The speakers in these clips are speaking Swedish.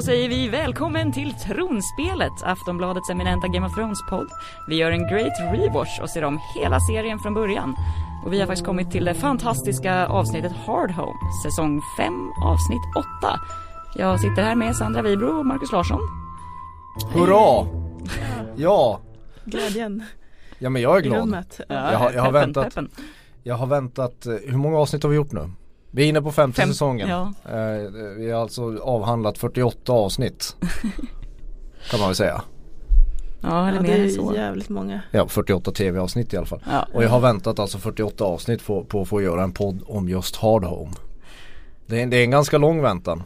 Så säger vi välkommen till Tronspelet, Aftonbladets eminenta Game of Thrones-podd. Vi gör en great rewatch och ser om hela serien från början. Och vi har faktiskt kommit till det fantastiska avsnittet Hard Home, säsong 5, avsnitt 8. Jag sitter här med Sandra Wibro och Marcus Larsson. Hurra! Ja, Glädjen ja men jag är i glad. rummet. Jag har- jag har peppen, väntat. peppen. Jag har väntat, eh, hur många avsnitt har vi gjort nu? Vi är inne på femte Fem- säsongen. Ja. Eh, Vi har alltså avhandlat 48 avsnitt. kan man väl säga. ja, eller Ja, mer det än är så. jävligt många. Ja, 48 tv-avsnitt i alla fall. Ja. Och jag har väntat alltså 48 avsnitt på, på att få göra en podd om just Hard Home. Det är, det är en ganska lång väntan.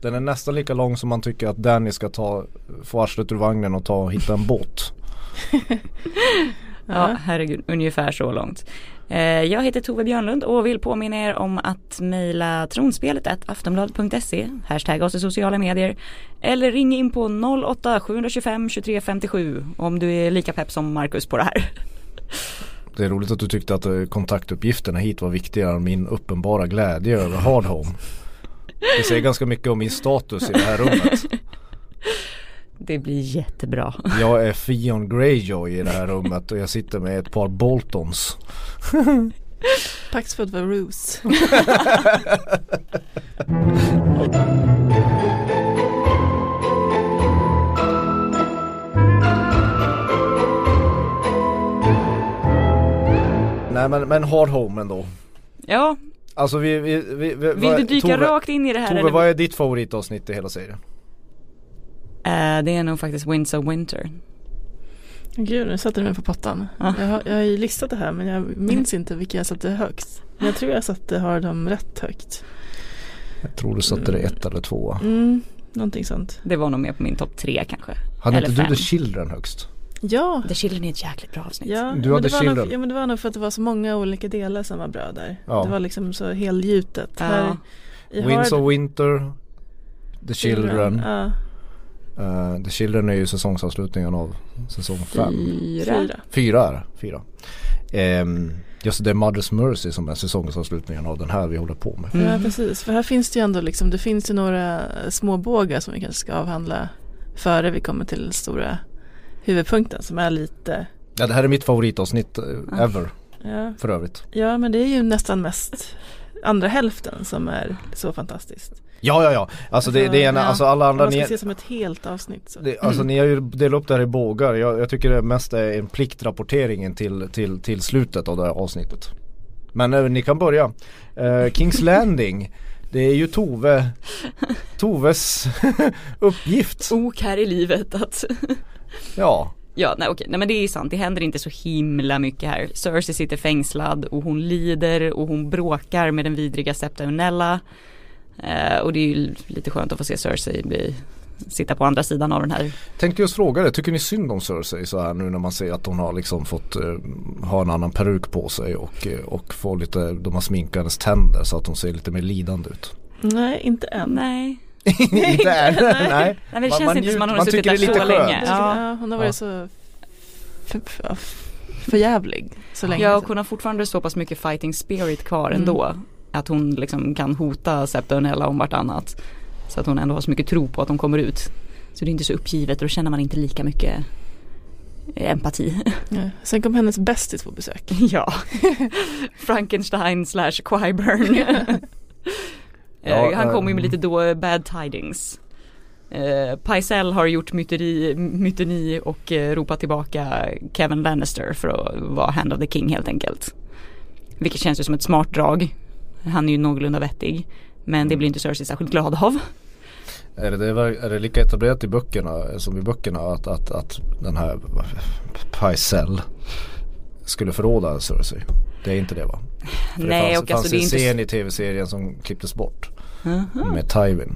Den är nästan lika lång som man tycker att Danny ska ta, få arslet ur vagnen och ta och hitta en båt. Ja, herregud, ungefär så långt. Eh, Jag heter Tove Björnlund och vill påminna er om att mejla tronspelet aftonbladet.se, hashtag oss i sociala medier eller ring in på 08 725 23 57 om du är lika pepp som Marcus på det här. Det är roligt att du tyckte att eh, kontaktuppgifterna hit var viktigare än min uppenbara glädje över Hard Home. Det säger ganska mycket om min status i det här rummet. Det blir jättebra. Jag är Fion Greyjoy i det här rummet och jag sitter med ett par Boltons. Pax för att vara Ruse. Nej men, men Hard Home ändå. Ja, Alltså vi, vi, vi, vi vill du dyka Tove, rakt in i det här? Tove eller? vad är ditt favoritavsnitt i hela serien? Eh, det är nog faktiskt Winds of Winter. Gud, nu satte du mig på pottan. Ja. Jag, har, jag har ju listat det här men jag minns inte vilka jag satte högst. Men jag tror jag satte har dem rätt högt. Jag tror du satte det ett eller två. Mm, någonting sånt. Det var nog med på min topp tre kanske. Hade eller inte du fem. The Children högst? Ja, The Children är ett jäkligt bra avsnitt. ja, Du men hade det var nog, Children. ja men det var nog för att det var så många olika delar som var bra där. Ja. Det var liksom så helgjutet. Ja. Här, Winds Hard- of Winter The Children Ja, Eh, The Children är ju säsongsavslutningen av säsong fem. Fyra. fyra. Är det, fyra. Ehm, Just det, är Mother's Mercy som är säsongsavslutningen av den här vi håller på med. Mm. Ja precis, för här finns det ju ändå liksom, det finns ju några små bågar som vi kanske ska avhandla före vi kommer till den stora huvudpunkten som är lite, Ja det här är mitt favoritavsnitt eh, ever ja, för övrigt. Ja men det är ju nästan mest andra hälften som är så fantastiskt. Ja ja ja, alltså det, det är en, Ja. alltså alla andra man ska ni, se som ett helt avsnitt. Så. det, alltså ni har ju delat upp det här i bågar jag, jag tycker det mest är en pliktrapporteringen till, till, till slutet av det här avsnittet Men eh, ni kan börja Eh, Kings Landing Det är ju Tove Toves uppgift Ok här i livet att Ja Ja, nej okej, nej men det är sant, det händer inte så himla mycket här. Cersei sitter fängslad och hon lider och hon bråkar med den vidriga Septa Unella. Eh, och det är ju lite skönt att få se Cersei bli, sitta på andra sidan av den här. Tänkte just fråga det, tycker ni synd om Cersei så här nu när man ser att hon har liksom fått eh, ha en annan peruk på sig och, eh, och få lite, de har sminkat hennes tänder så att hon ser lite mer lidande ut. Nej, inte än. Nej, inte än, nej. nej men det Man- känns man inte som att hon har suttit tycker där det är så lite länge. skönt. Ja. Ja. hon har varit Ja. så för, för, för jävlig så länge. ja, och hon har fortfarande så pass mycket fighting spirit kvar Mm. ändå. Att hon liksom kan hota Septa Unella om vartannat. Så att hon ändå har så mycket tro på att de kommer ut. Så det är inte så uppgivet och då känner man inte lika mycket empati. Ja. Sen kom hennes bästis på besök. Ja, Frankenstein slash Quiburn. Ja, Eh, Han eh, kommer ju med lite då bad tidings. Eh, Pycelle har gjort myteri, myteni och eh, ropat tillbaka Kevin Lannister för att vara hand of the king helt enkelt. Vilket känns ju som ett smart drag. Han är ju någorlunda vettig. Men det blir inte Cersei särskilt glad av. Är det, är det lika etablerat i böckerna som i böckerna att, att, att den här Pycelle skulle förråda Cersei? Det är inte det va? För Nej, det fanns, och alltså fanns det är en inte... scen i tv-serien som klipptes bort Mhm. med Tywin.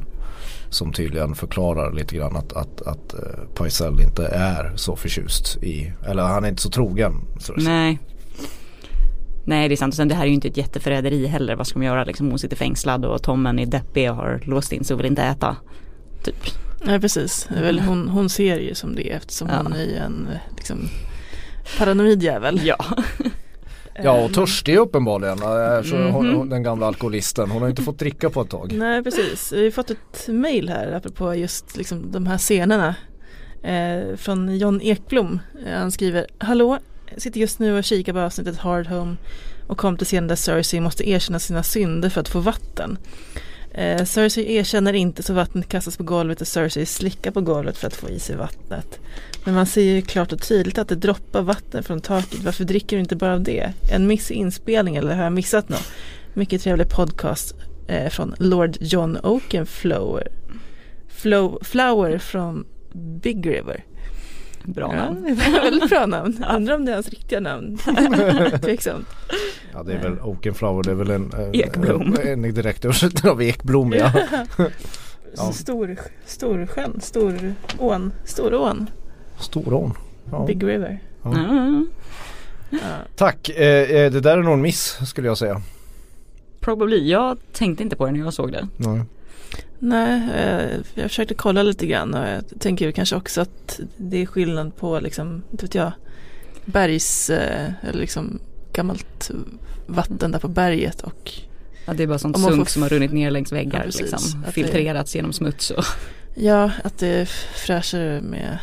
Som tydligen förklarar lite grann att, att, att uh, Pycelle inte är så förtjust i, eller han är inte så trogen Cersei. Nej. Nej det är sant och sen det här är ju inte ett jätteförräderi heller. Vad ska de göra liksom? Hon sitter fängslad och Tommen är deppig och har låst in sig och vill inte äta. Typ. Nej precis, väl, hon, hon ser ju som det eftersom Ja. hon är en liksom, paranoid jävel. Ja. Ja och törstig uppenbarligen, så hon, Mhm. hon, den gamla alkoholisten. Hon har inte fått dricka på ett tag. Nej precis, vi har fått ett mail här apropå just liksom de här scenerna eh, från John Ekblom. Eh, han skriver Hallå, jag sitter just nu och kikar på avsnittet Hard Home och kom till scenen där Cersei måste erkänna sina synder för att få vatten. Eh, Cersei erkänner inte så vattnet kastas på golvet och Cersei slickar på golvet för att få i sig vattnet. Men man ser ju klart och tydligt att det droppar vatten från taket. Varför dricker du inte bara av det? En miss i inspelning eller har jag missat något? Mycket trevlig podcast eh, från Lord John Oakenflower. Flow, flower från Big River. Bra Ja, namn. det var väldigt bra namn. Undrar om det är hans riktiga namn. Tveksamt. Ja det är väl Oakenflower, det är väl en, en, Ekblom. en, en direkt översättning av ekblom ja. Ja. Stor, stor sjön, stor ån, Storån, Storån. Ja. Big River. Mm. Ja. Tack, eh, eh, det där är nog en miss skulle jag säga. Probably. Jag tänkte inte på det när jag såg det. Nej. Nej, eh, jag försökte kolla lite grann och jag tänker kanske också att det är skillnad på liksom, inte vet jag, bergs, eh, eller liksom gammalt vatten där på berget och Ja, det är bara sånt sunk får- som har runnit ner längs väggar Ja, precis. liksom. Att det- Filtrerats genom smuts och ja, att det är fräschare med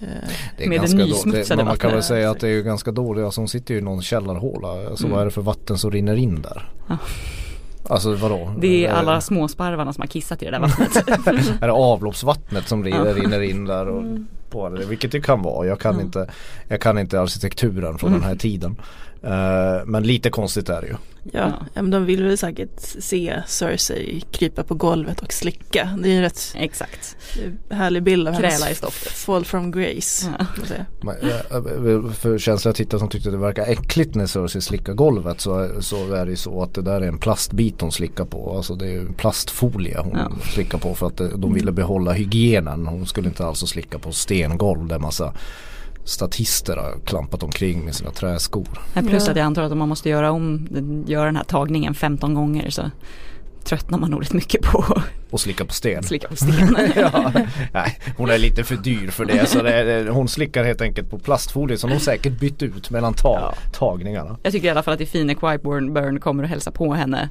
eh, Det är Med det nysmutsade men Man kan väl vattnet. säga att det är ganska dåligt, alltså hon sitter ju i någon källarhåla. Alltså Mm. vad är det för vatten som rinner in där? Ja. Alltså vadå? det är Eh, alla småsparvarna som har kissat i det där vattnet. Är det avloppsvattnet som rinner, in där och Mm. på det? Vilket det kan vara. Jag kan, Ja. inte, jag kan inte arkitekturen från Mm. den här tiden. Eh, men lite konstigt är det ju. Ja, men de vill väl säkert se Cersei krypa på golvet och slicka. Det är en rätt Exakt. härlig bild av Kräla hennes i stoftet. fall from grace. Ja. Men, eh, För känsliga tittare som tyckte det verkar äckligt när Cersei slickar golvet så, så är det ju så att det där är en plastbit hon slickar på. Alltså det är ju en plastfolie hon Ja. slickar på för att de ville behålla hygienen. Hon skulle inte alltså slicka på stengolv där massa statister har klampat omkring med sina träskor. Plus att jag antar att om man måste göra om, göra den här tagningen 15 gånger så tröttnar man nog rätt mycket på Och slicka på sten. slicka på sten. ja, nej, hon är lite för dyr för det så det, är- hon slickar helt enkelt på plastfolie som hon säkert bytt ut mellan ta, Ja. tagningarna. Jag tycker i alla fall att det är fint när Quietburn Burn kommer och hälsar på henne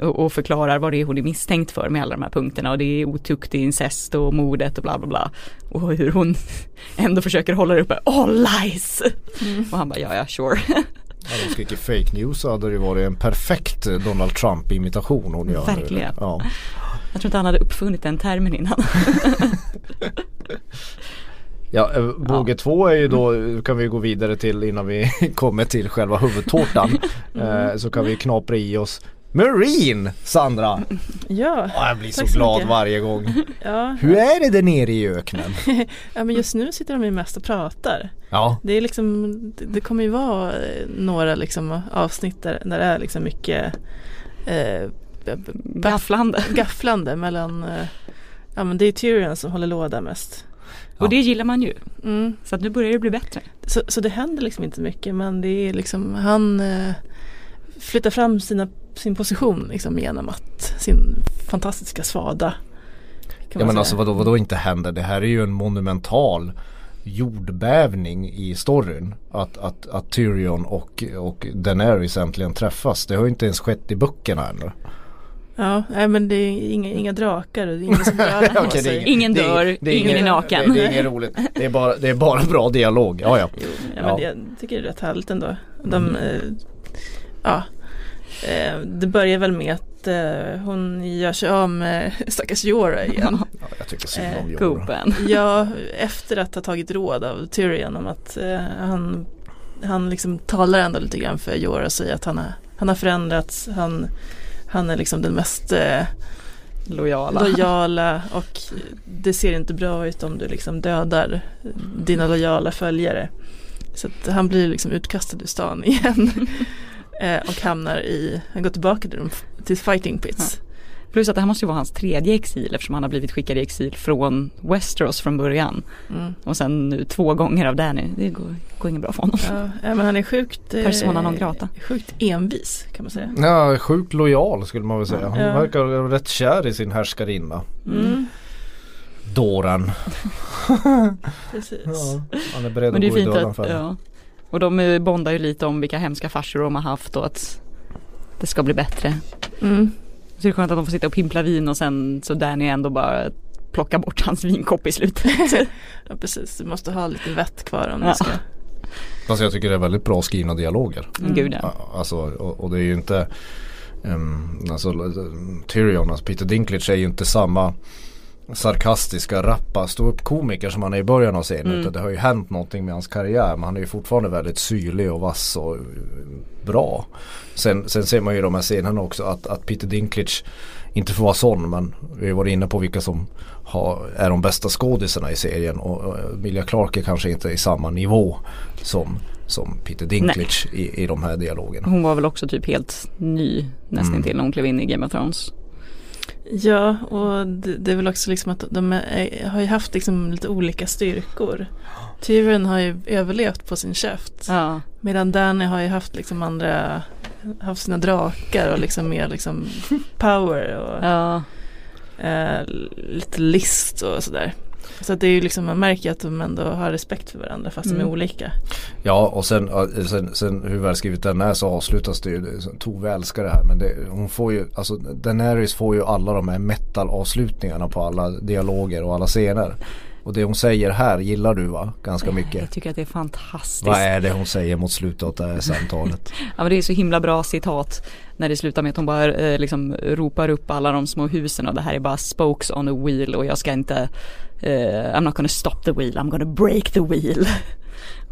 och, förklarar vad det är hon är misstänkt för med alla de här punkterna och det är otukt, det är incest och mordet och bla bla bla. Och hur hon ändå försöker hålla det uppe, all lies! Mm. Och han bara ja ja sure. Hade de skrikit fake news hade det varit en perfekt Donald Trump imitation hon gör. Verkligen. Ja. Jag tror inte han hade uppfunnit den termen innan. Ja, eh, båge två är ju då, kan vi gå vidare till innan vi kommer till själva huvudtårtan. Eh, så kan vi knapra i oss Marine Sandra! Ja, Åh, jag blir så Tack så glad mycket. varje gång. ja. Hur är det där nere i öknen? ja, men just nu sitter de ju mest och pratar. Ja, Det är liksom, det, det kommer ju vara eh, några liksom avsnitt där, där det är liksom mycket eh, b- gafflande mellan, eh, ja men det är Tyrion som håller låda mest. Ja. Och det gillar man ju. Mm. Så att nu börjar det bli bättre. Så, så det händer liksom inte mycket men det är liksom, han eh, flyttar fram sina, sin position liksom genom att, sin fantastiska svada. ja men säga. alltså vadå, vadå inte händer? Det här är ju en monumental jordbävning i storyn. Att, att, att Tyrion och, och Daenerys äntligen träffas. Det har ju inte ens skett i böckerna ännu. Ja, nej, men det är inga, inga drakar och det är ingen som Okej, det är sig. Ingen det är- dör, det är ingen är naken. Det, det är inget roligt. Det är bara, det är bara bra dialog. Ja, ja. Jo, ja, Ja. men det, jag tycker det är rätt härligt ändå. De, Mm. eh, ja, det börjar väl med att eh, hon gör sig av med stackars Jorah igen. ja jag tycker synd Eh, om Jorah. Copen. ja, efter att ha tagit råd av Tyrion om att eh, han, han liksom talar ändå lite grann för Jorah och säger att han har, han har förändrats. Han, han är liksom den mest eh, Lojala. lojala och det ser inte bra ut om du liksom dödar dina lojala följare. Så att han blir liksom utkastad ur stan igen. Eh, och hamnar i, han går tillbaka till, till fighting pits. Plus att det här måste ju vara hans tredje exil eftersom han har blivit skickad i exil från Westeros från början. Mm. Och sen nu två gånger av Danny. Det går, går inget bra för honom. Ja, ja, men han är sjukt, eh, Persona non grata. sjukt envis kan man säga. Ja, sjukt lojal skulle man väl säga. Hon Ja. verkar rätt kär i sin härskarinna. Mm, Dåren. precis. Ja, han är beredd Men det är att gå i fint döden att, för ja, Och de bondar ju lite om vilka hemska farsor de har haft och att det ska bli bättre. Mm. Så det är skönt att de får sitta och pimpla vin och sen så Danny ändå bara plocka bort hans vinkopp i slutet. Ja precis, du måste ha lite vett kvar om Ja. du ska. Fast jag tycker det är väldigt bra skrivna dialoger. Mm. Gud ja. Ja, Alltså, och, och det är ju inte um, alltså, Tyrion, alltså Peter Dinklage är ju inte samma sarkastiska, rappa ståuppkomiker som han är i början av serien. Mm. Utan det har ju hänt någonting med hans karriär. Men han är ju fortfarande väldigt syrlig och vass och eh, bra. Sen, sen ser man ju i de här scenerna också att, att Peter Dinklage inte får vara sån men vi har varit inne på vilka som har, är de bästa skådisarna i serien och, och Emilia Clarke är kanske inte i samma nivå som, som Peter Dinklage i, i de här dialogerna. Hon var väl också typ helt ny nästan Mm. till när hon klev in i Game of Thrones. Ja, och det, det är väl också liksom att de är, har ju haft liksom lite olika styrkor. Tyrion har ju överlevt på sin käft. Ja. Medan Danny har ju haft liksom andra, haft sina drakar och liksom mer liksom power och Ja. eh, lite list och sådär. Så att det är ju liksom, man märker att de ändå har respekt för varandra fast de Mm. är olika. Ja och sen, sen, sen hur välskrivet den är så avslutas det ju, Tove älskar det här men det, hon får ju, alltså Daenerys får ju alla de här metal avslutningarna på alla dialoger och alla scener. Och det hon säger här gillar du va? Ganska mycket. Jag tycker att det är fantastiskt. Vad är det hon säger mot slutet av det här samtalet? Ja men det är så himla bra citat när det slutar med att hon bara eh, liksom ropar upp alla de små husen och det här är bara spokes on a wheel och jag ska inte eh, I'm not gonna stop the wheel, I'm gonna break the wheel.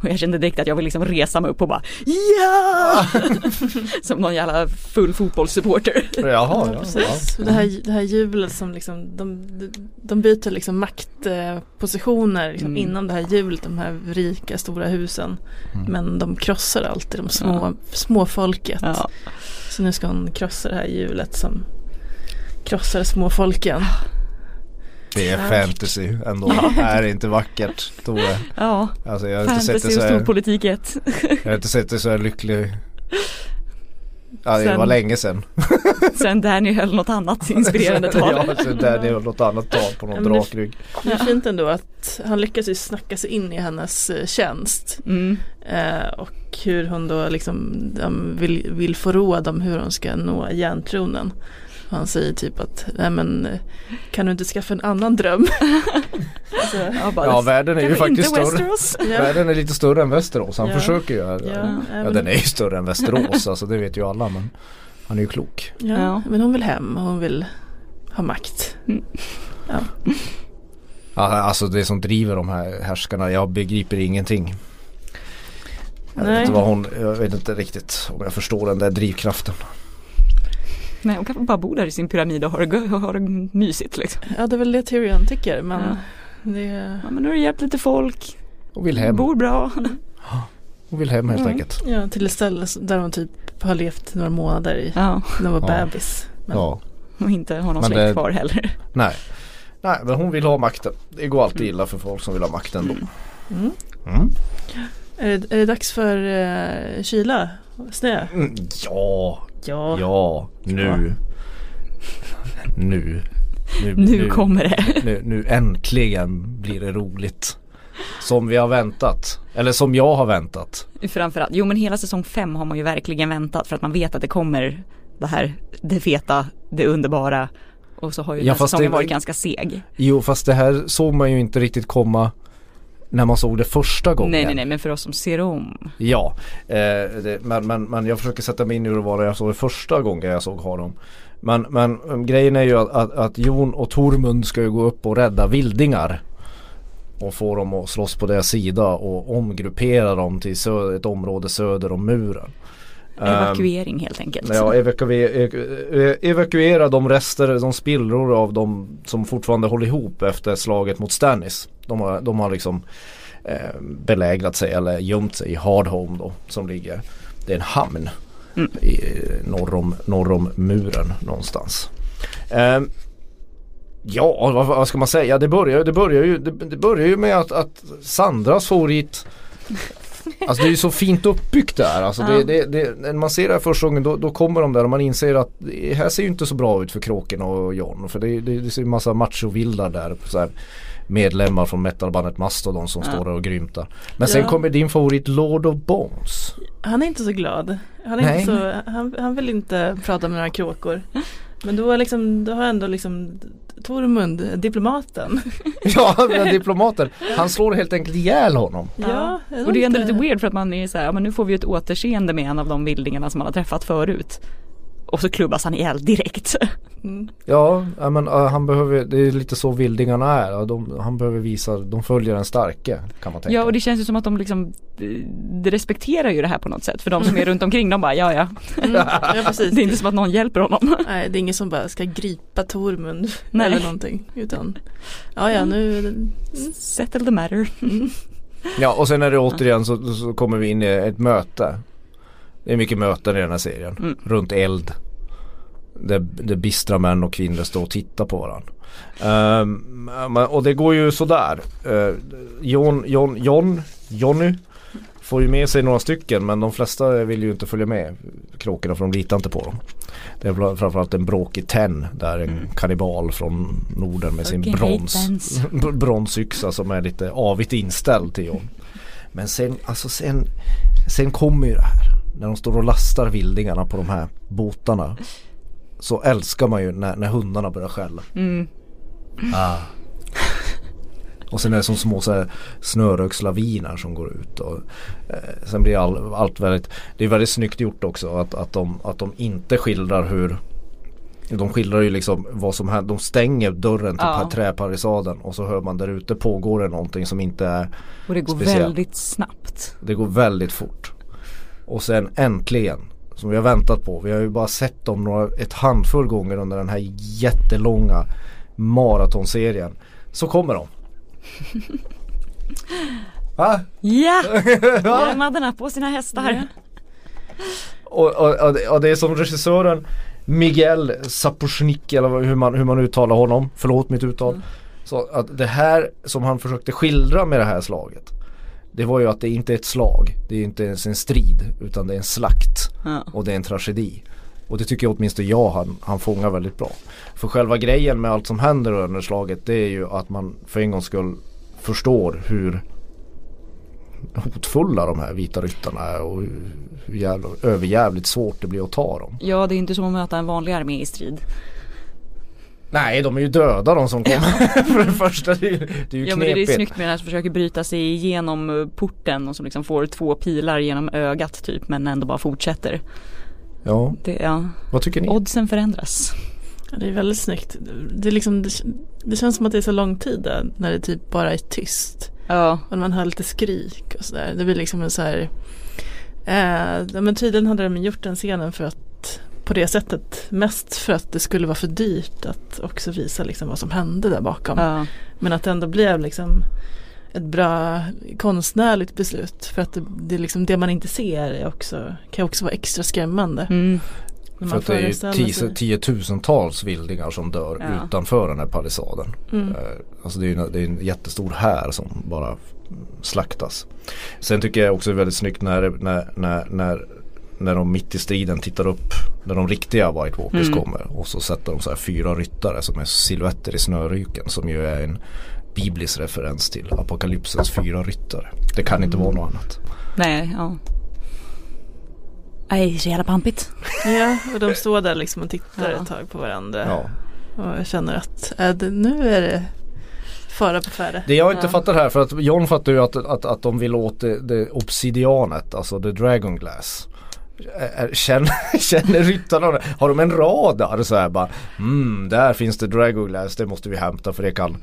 Och jag kände direkt att jag vill liksom resa mig upp och bara ja! Som någon jävla full fotbollssupporter. Jaha, ja, ja. Precis. Det, här, det här hjulet som liksom, de, de byter liksom maktpositioner liksom Mm. inom det här hjulet, de här rika stora husen. Mm. Men de krossar alltid de små, Ja. småfolket. Ja. Så nu ska hon krossa det här hjulet som krossar småfolken. Det är fantasy ändå. Det är inte vackert Tove. ja, Alltså jag har inte sett det fantasy så och här, storpolitik i ett. jag har inte sett det så här lycklig. Ja det Sen- var länge sedan. Sen Danny höll något annat inspirerande tal. ja, där det var något annat tal på någon Ja, men det- drakrygg. Det är fint ändå att han lyckas ju snacka sig in i hennes eh, tjänst. Mm. Eh, och hur hon då liksom vill, vill få råd om hur hon ska nå järntronen. Han säger typ att, nej men kan du inte skaffa en annan dröm? alltså, Ja, bara, Ja världen är ju faktiskt större. Ja, Världen är lite större än Västerås. Han Ja. försöker ju. Ja, ja, den är ju större än Västerås. alltså det vet ju alla. Men han är ju klok. ja, Ja. men hon vill hem och hon vill ha makt. Ja, alltså det som driver de här härskarna. Jag begriper ingenting. Jag vet, inte vad hon, jag vet inte riktigt om jag förstår den där drivkraften. Nej, hon kan bara bo där i sin pyramid och ha det, gö- ha det mysigt liksom. Ja det är väl det Tyrion tycker men Ja. det Ja, men nu har du hjälpt lite folk, Hon vill hem. bor bra. Hon vill hem helt Mm. enkelt. Ja till ett ställe där hon typ har levt några månader i, Ja, när hon var Ja. bebis. Men, Ja. och inte har någon släkt det- kvar heller. Nej. Nej men hon vill ha makten. Det går alltid illa för folk som vill ha makten då. Mm. Mm. Är, det, är det dags för uh, kyla? Snö? Mm, ja, Ja. ja, nu. Nu. Nu kommer det. Nu, nu äntligen blir det roligt. Som vi har väntat. Eller som jag har väntat. Framförallt, jo men hela säsong fem har man ju verkligen väntat för att man vet att det kommer det här, det feta, det underbara. Och så har ju Ja, den säsongen det- varit ganska seg. Jo fast det här såg man ju inte riktigt komma när man såg det första gången. Nej nej nej men för oss som ser om. Ja, eh, det, men, men, men jag försöker sätta mig in i hur det var när jag såg det första gången jag såg Harom. Men, men grejen är ju att, att, att Jon och Tormund ska ju gå upp och rädda vildingar. Och få dem att slåss på deras sida och omgruppera dem till sö- ett område söder om muren. Ehm, Evakuering helt enkelt. Ja, evakuera, evakuera de rester, de spillror av de som fortfarande håller ihop efter slaget mot Stannis. De har, de har liksom eh, belägrat sig eller gömt sig i Hardhome då som ligger. Det är en hamn Mm. i, norr, om, norr om muren någonstans. Eh, ja, vad, vad ska man säga? Det börjar, det börjar, ju, det, det börjar ju med att, att Sandras favorit Alltså det är ju så fint uppbyggt där. Alltså Ja. det, det, det, när man ser det här första gången då, då kommer de där och man inser att det här ser ju inte så bra ut för Kråken och John. För det, det, det ser ju massa machovildar där. Så här, medlemmar från metalbandet Mastodon som Ja. står där och grymtar. Men sen Ja. kommer din favorit Lord of Bones. Han är inte så glad. Han, är Nej. inte så, han, han vill inte prata med några kråkor. Men då, är liksom, då har ändå liksom Tormund, diplomaten. ja, diplomaten. Han slår helt enkelt ihjäl honom. Ja. Och det är ändå lite weird för att man är så här, men nu får vi ett återseende med en av de vildingarna som man har träffat förut. Och så klubbas han ihjäl direkt. Mm. Ja, men uh, han behöver, det är lite så vildingarna är. De, han behöver visa, de följer den starke kan man tänka. Ja och det känns ju som att de liksom de respekterar ju det här på något sätt. För de som är runt omkring de bara ja ja. Mm. Ja precis. Det är inte som att någon hjälper honom. Nej det är ingen som bara ska gripa Tormund Nej. eller någonting. Utan ja ja nu Settle the matter. Ja och sen är det återigen så, så kommer vi in i ett möte. Det är mycket möten i den här serien. Mm. Runt eld. Där, där bistra män och kvinnor står och tittar på varandra. Ehm, men- och det går ju sådär. Uh, John, John, John, Johnny får ju med sig några stycken men de flesta vill ju inte följa med kråkorna för de litar inte på dem. Det är framförallt en bråkig Ten där en Mm. kannibal från Norden med sin brons, bronsyxa som är lite avigt inställd till John. Men sen, alltså sen, sen kommer ju det här. När de står och lastar vildingarna på de här båtarna. Så älskar man ju när, när hundarna börjar skälla. Mm. Ah. Och sen är det som små så här snörökslaviner som går ut. Och, eh, sen blir all, allt väldigt, det är väldigt snyggt gjort också att, att, de, att de inte skildrar hur de skildrar ju liksom vad som händer. De stänger dörren till ja. träparisaden och så hör man där ute pågår det någonting som inte är Och det går Speciellt. väldigt snabbt. Det går väldigt fort. Och sen äntligen, som vi har väntat på. Vi har ju bara sett dem några, ett handfull gånger under den här jättelånga maratonserien. Så kommer de. Va? Ja! Grömadderna på sina hästar. Och, och, och, det, och det är som regissören Miguel Sapochnik eller hur man, hur man uttalar honom. Förlåt mitt uttal. Så att det här som han försökte skildra med det här slaget. Det var ju att det inte är ett slag. Det är inte ens en strid. Utan det är en slakt. Ja. Och det är en tragedi. Och det tycker jag åtminstone jag han, han fångar väldigt bra. För själva grejen med allt som händer under slaget det är ju att man för en gångs skull förstår hur hotfulla de här vita ryttarna är och hur, jävla, överjävligt svårt det blir att ta dem. ja, det är inte som att möta en vanlig armé i strid. Nej de är ju döda de som kommer. för det första det är, ju- det är ju Ja men det är knepigt. snyggt med den här som försöker bryta sig igenom eh, porten och som liksom får två pilar genom ögat typ men ändå bara fortsätter. Ja, Det, ja. vad tycker ni? Oddsen förändras. Ja, det är väldigt snyggt. Det, är liksom, det, det känns som att det är så lång tid där, när det typ bara är tyst. Ja. Och man hör lite skrik och sådär. Det blir liksom en så här eh, men tydligen hade de gjort den scenen för att på det sättet mest för att det skulle vara för dyrt att också visa liksom vad som hände där bakom. ja. Men att det ändå blev liksom ett bra konstnärligt beslut för att det, det, är liksom det man inte ser är också, kan också vara extra skrämmande. Mm. För att det är sig- tiotusentals vildingar som dör Ja. utanför den här palissaden. Mm. Eh, Alltså det är, en- det är en jättestor här som bara slaktas. Sen tycker jag också det är väldigt snyggt när, när, när, när, när de mitt i striden tittar upp när de riktiga White Walkers Mm. kommer och så sätter de så här fyra ryttare som är silhuetter i snöryken som ju är en biblisk referens till apokalypsens fyra ryttare. Det kan inte vara något annat. Nej, ja. Nej, så jävla pampigt. Ja, och de står där liksom och tittar Ja. ett tag på varandra. Ja. Och jag känner att äh, nu är det fara på färde. Det jag inte Ja. fattar här för att John fattar ju att, att, att de vill åt det, det obsidianet, alltså the dragon glass. Känner, känner ryttarna? Har de en radar så här bara mm, där finns det dragon glass, det måste vi hämta för det kan,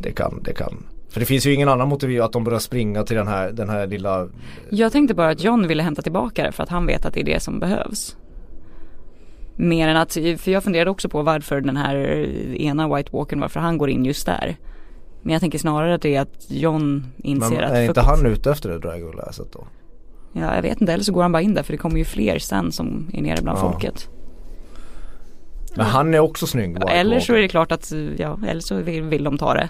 det kan, det kan. För det finns ju ingen annan motiv att de börjar springa till den här, den här lilla Jag tänkte bara att John ville hämta tillbaka det för att han vet att det är det som behövs. Mer än att, för jag funderade också på varför den här ena White Walkern, varför han går in just där. Men jag tänker snarare att det är att John inser Men att är inte han ute efter det dragon glasset då? Ja, jag vet inte, eller så går han bara in där för det kommer ju fler sen som är nere bland Ja. folket. Men han är också snygg White eller så är det klart att, ja, eller så vill, vill de ta det.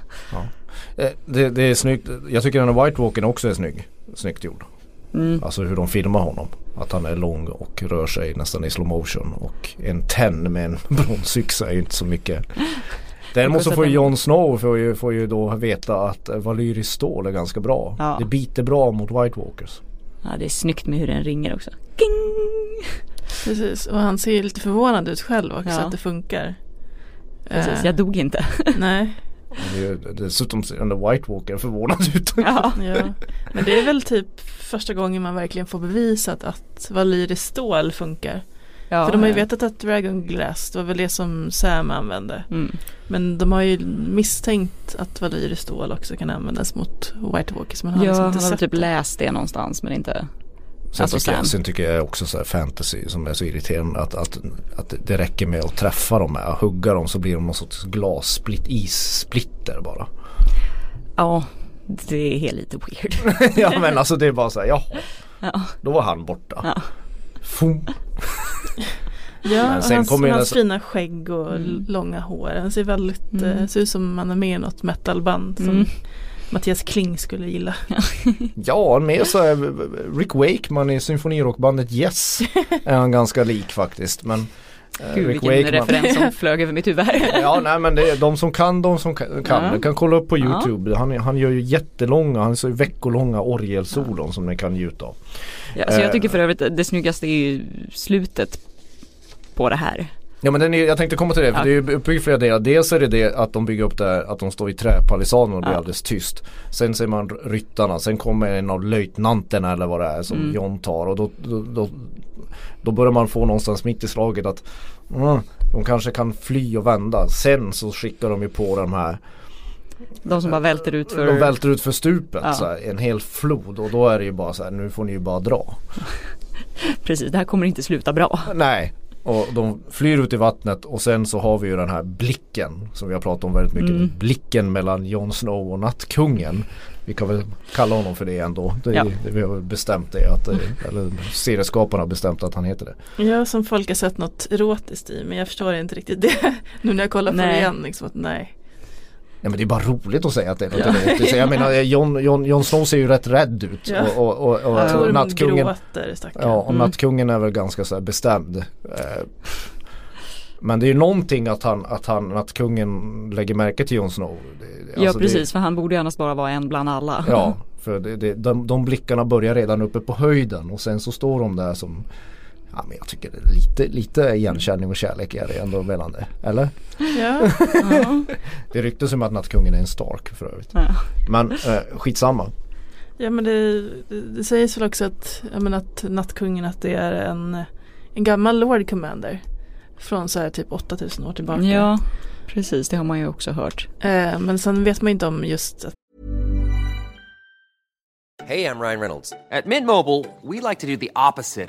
Eh, det, det är snyggt, jag tycker den här White Walkern också är snygg. Snyggt gjord. Mm. Alltså hur de filmar honom. Att han är lång och rör sig nästan i slow motion. Och en tenn med en bronsyxa är ju inte så mycket. Däremot så får ju Jon Snow får ju, får ju då veta att valyriskt stål är ganska bra. Ja. Det biter bra mot White Walkers. Ja det är snyggt med hur den ringer också. Ging! Precis, och han ser ju lite förvånad ut själv också Ja. att det funkar. Precis, Eh, jag dog inte. Nej, Dessutom ser den där White Walker förvånad ut. ja. ja. Men det är väl typ första gången man verkligen får bevisat att valyriskt stål funkar. Ja. För de har ju vetat att Dragon Glass, det var väl det som Sam använde. Mm. Men de har ju misstänkt att valyriskt stål också kan användas mot White Walkers. Men har Ja, liksom han inte har sett typ det. läst det någonstans men inte Sen, Alltså tycker jag, sen tycker jag också så här fantasy som är så irriterande att, att, att det räcker med att träffa dem, att hugga dem så blir de någon sorts glassplitt, issplitter bara. Ja, det är helt lite weird. ja men alltså det är bara så här, ja Ja. då var han borta. Ja. Fum. Ja, Men sen hans, kommer hans nästa- fina skägg och Mm. långa hår. Han ser väldigt, Mm. eh, ser ut som han är med i något metalband som Mm. Mattias Kling skulle gilla. Ja, mer så här, Rick Wakeman i symfonirockbandet Yes är han ganska lik faktiskt. Men eh, Gud Rick vilken referens som flög över mitt huvud. Ja nej men det är de som kan, de som kan. Ja. Du kan kolla upp på Ja. YouTube. Han, han gör ju jättelånga, han så veckolånga orgelsolon som ni kan njuta av. Ja, så jag tycker Eh. för övrigt det snyggaste är ju slutet på det här. Ja men den är, jag tänkte komma till det, för Ja. det är uppbyggt flera delar. Dels är det det att de bygger upp det här, att de står i träpalisaden och det är Ja. alldeles tyst. Sen ser man ryttarna, sen kommer en av löjtnanterna eller vad det är som Mm. John tar och då, då, då, då börjar man få någonstans mitt i slaget att mm, de kanske kan fly och vända. Sen så skickar de ju på de här De som bara välter ut för... De välter ut för stupet Ja. här, en hel flod och då är det ju bara så här, nu får ni ju bara dra. Precis, det här kommer inte sluta bra. Nej. Och de flyr ut i vattnet och sen så har vi ju den här blicken som vi har pratat om väldigt mycket. Mm. Blicken mellan Jon Snow och Nattkungen. Vi kan väl kalla honom för det ändå. Det, Ja. det, vi har väl bestämt det. Att, det- eller serieskaparna har bestämt att han heter det. Ja, som folk har sett något erotiskt i men jag förstår inte riktigt det. Nu när jag kollar på det igen, liksom att nej. Nej men det är bara roligt att säga att det är något Ja. Jag menar Jon, Jon, Jon Snow ser ju rätt rädd ut. Ja. Och, och, och, och, och Tormund Nattkungen gråter. Ja och Mm. Nattkungen är väl ganska så här bestämd. Eh, Men det är ju någonting att han, att han, Nattkungen lägger märke till Jon Snow. Det- det- ja alltså precis, för han borde ju annars bara vara en bland alla. Det, ja, för det, det, de, de blickarna börjar redan uppe på höjden och sen så står de där som Ja men jag tycker det är lite, lite igenkänning och kärlek är det ändå mellan det. Eller? Ja, Ja. Det ryktas om att Nattkungen är en Stark för övrigt. Ja. Men eh, skitsamma. ja men det, det, sägs väl också att, jag menar att Nattkungen att det är en, en gammal Lord Commander. Från så här typ 8000 år tillbaka. ja, precis, det har man ju också hört. Eh, men sen vet man inte om just att Hey, I'm Ryan Reynolds. At Mint Mobile, we like to do the opposite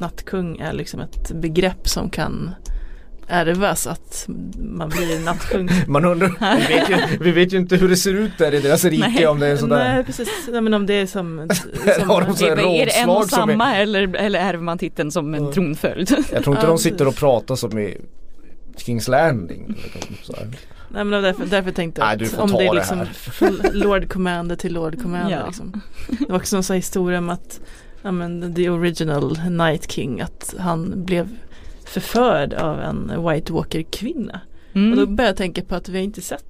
nattkung är liksom ett begrepp som kan ärvas att man blir nattkung. Man undrar, vi vet, ju, vi vet ju inte hur det ser ut där i deras rike Nej. om det är sådär. Nej precis, Nej, men om det är som, Har de som här Är, är det en och som är- samma eller, eller ärver man titeln som en tronföljd? Jag tror inte Ja, de sitter och pratar som i Kings Landing. liksom. Nej men därför, därför tänkte jag att om det är det liksom från Lord Commander till Lord Commander Ja. liksom. Det var också en sån här historia om att ja, men, the original Night King att han blev förförd av en White Walker kvinna. Mm. Och då började jag tänka på att vi har inte sett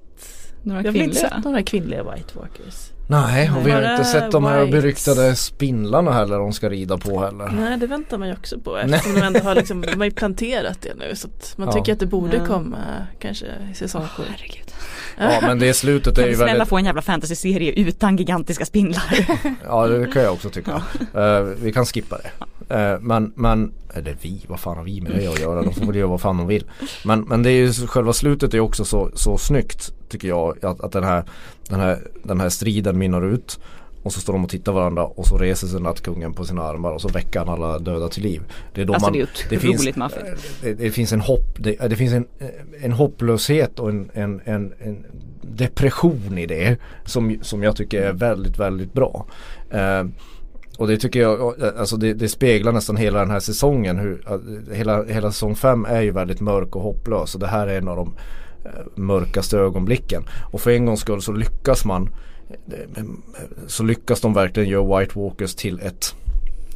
Några har väl inte sett några kvinnliga White Walkers. Nej, och vi har inte sett de här whites. beryktade spindlarna heller de ska rida på heller. Nej det väntar man ju också på eftersom de ändå har liksom, de har ju planterat det nu så att man Ja. tycker att det borde Ja. komma kanske i säsong Åh, sju. herregud. Ja men det slutet är Kan ju vi snälla väldigt få en jävla fantasy-serie utan gigantiska spindlar? Ja det kan jag också tycka. Eh, vi kan skippa det. Eh, men, men, eller vi, vad fan har vi med det att göra? De får väl göra vad fan de vill. Men, men det är ju själva slutet är också så, så snyggt tycker jag. Att, att den, här, den, här, den här striden minnar ut. och så står de och tittar varandra och så reser sig nattkungen på sina armar och så väcker han alla döda till liv. Det är då alltså man, det är otroligt maffigt. Det, det, finns en hopp, det, det, finns en, en hopplöshet och en, en, en, en depression i det som, som jag tycker är väldigt, väldigt bra. Uh, och det tycker jag, alltså det, det, speglar nästan hela den här säsongen. Hur, hela, hela säsong 5 är ju väldigt mörk och hopplös och det här är en av de mörkaste ögonblicken. Och för en gångs skull så lyckas man så lyckas de verkligen göra White Walkers till ett,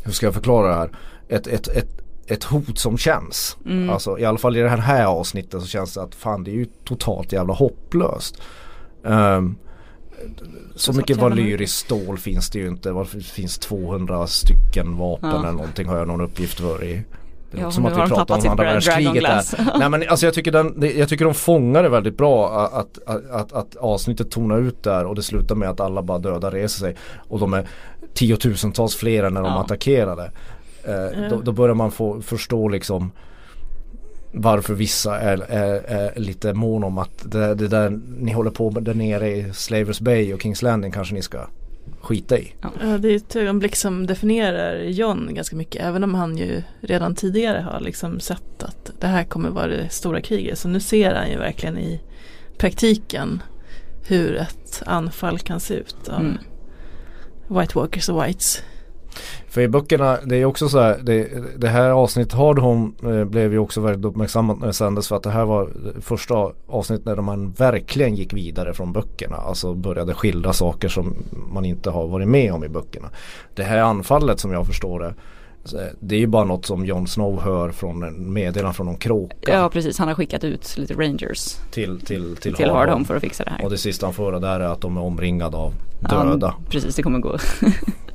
hur ska jag förklara det här, ett, ett, ett, ett hot som känns. Mm. Alltså i alla fall i det här, här avsnittet så känns det att fan det är ju totalt jävla hopplöst. Um, så mycket valyriskt stål finns det ju inte. Det finns 200 stycken vapen ja. eller någonting har jag någon uppgift för i det ja, som att vi pratar om andra världskriget där. Nej men alltså jag tycker, den, jag tycker de fångar det väldigt bra att, att, att, att avsnittet tonar ut där och det slutar med att alla bara döda reser sig. Och de är tiotusentals fler än när de ja. attackerade. Eh, då, då, börjar man få förstå liksom varför vissa är, är, är lite mån om att det, det, där ni håller på med där nere i Slavers Bay och Kings Landing kanske ni ska skita i. Ja. det är ett ögonblick som definierar John ganska mycket även om han ju redan tidigare har liksom sett att det här kommer vara det stora kriget. Så nu ser han ju verkligen i praktiken hur ett anfall kan se ut av mm. White Walkers och Whites. För i böckerna, det är också så här, det, det här avsnittet Hard Home eh, blev ju också väldigt uppmärksammat när det sändes för att det här var första avsnittet när man verkligen gick vidare från böckerna. Alltså började skildra saker som man inte har varit med om i böckerna. Det här anfallet som jag förstår det det är ju bara något som Jon Snow hör från en meddelande från någon kråka. Ja precis, han har skickat ut lite rangers till, till, till, till Hardhome för att fixa det här. Och det sista han får höra där är att de är omringade av döda. Ja, precis, det kommer gå.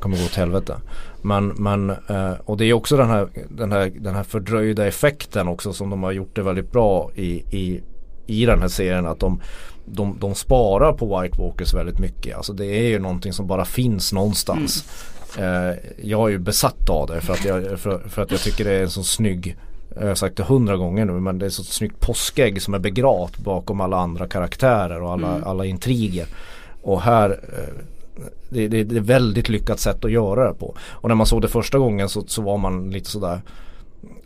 kommer gå åt helvete. Men, men eh, och det är också den här, den, här, den här fördröjda effekten också som de har gjort det väldigt bra i, i, i den här serien. Att de, de, de sparar på White Walkers väldigt mycket. Alltså det är ju någonting som bara finns någonstans. Mm. Eh, jag är ju besatt av det för att jag, för, för, att jag tycker det är en så snygg jag har sagt det hundra gånger nu men det är ett så snyggt påskägg som är begravt bakom alla andra karaktärer och alla, mm. alla intriger. Och här eh, det, det, det, är väldigt lyckat sätt att göra det på. Och när man såg det första gången så, så var man lite sådär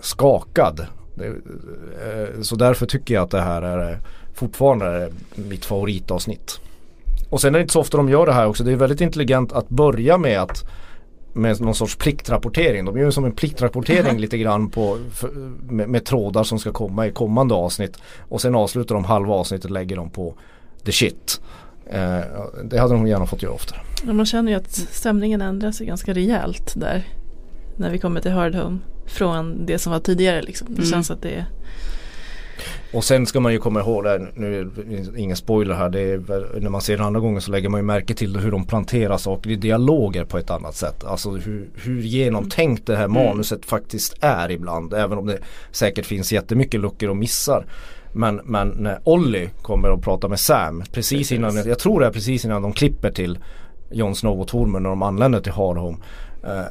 skakad. Det, eh, så därför tycker jag att det här är fortfarande mitt favoritavsnitt. Och sen är det inte så ofta de gör det här också. Det är väldigt intelligent att börja med att med någon sorts pliktrapportering. De gör som en pliktrapportering lite grann på, med, med, trådar som ska komma i kommande avsnitt. Och sen avslutar de halva avsnittet och lägger dem på the shit. Eh, det hade de gärna fått göra oftare. Ja, man känner ju att stämningen ändrar sig ganska rejält där. När vi kommer till Hard Home. Från det som var tidigare liksom. Det mm. känns att det är och sen ska man ju komma ihåg det, nu är det ingen spoiler här, det är, när man ser den andra gången så lägger man ju märke till hur de planterar saker i dialoger på ett annat sätt. Alltså hur, hur genomtänkt det här mm. manuset faktiskt är ibland. Även om det säkert finns jättemycket luckor och missar. Men, men när Olly kommer och pratar med Sam precis innan, jag tror det är precis innan de klipper till Jon Snow och Tormund när de anländer till Hardhome. Uh,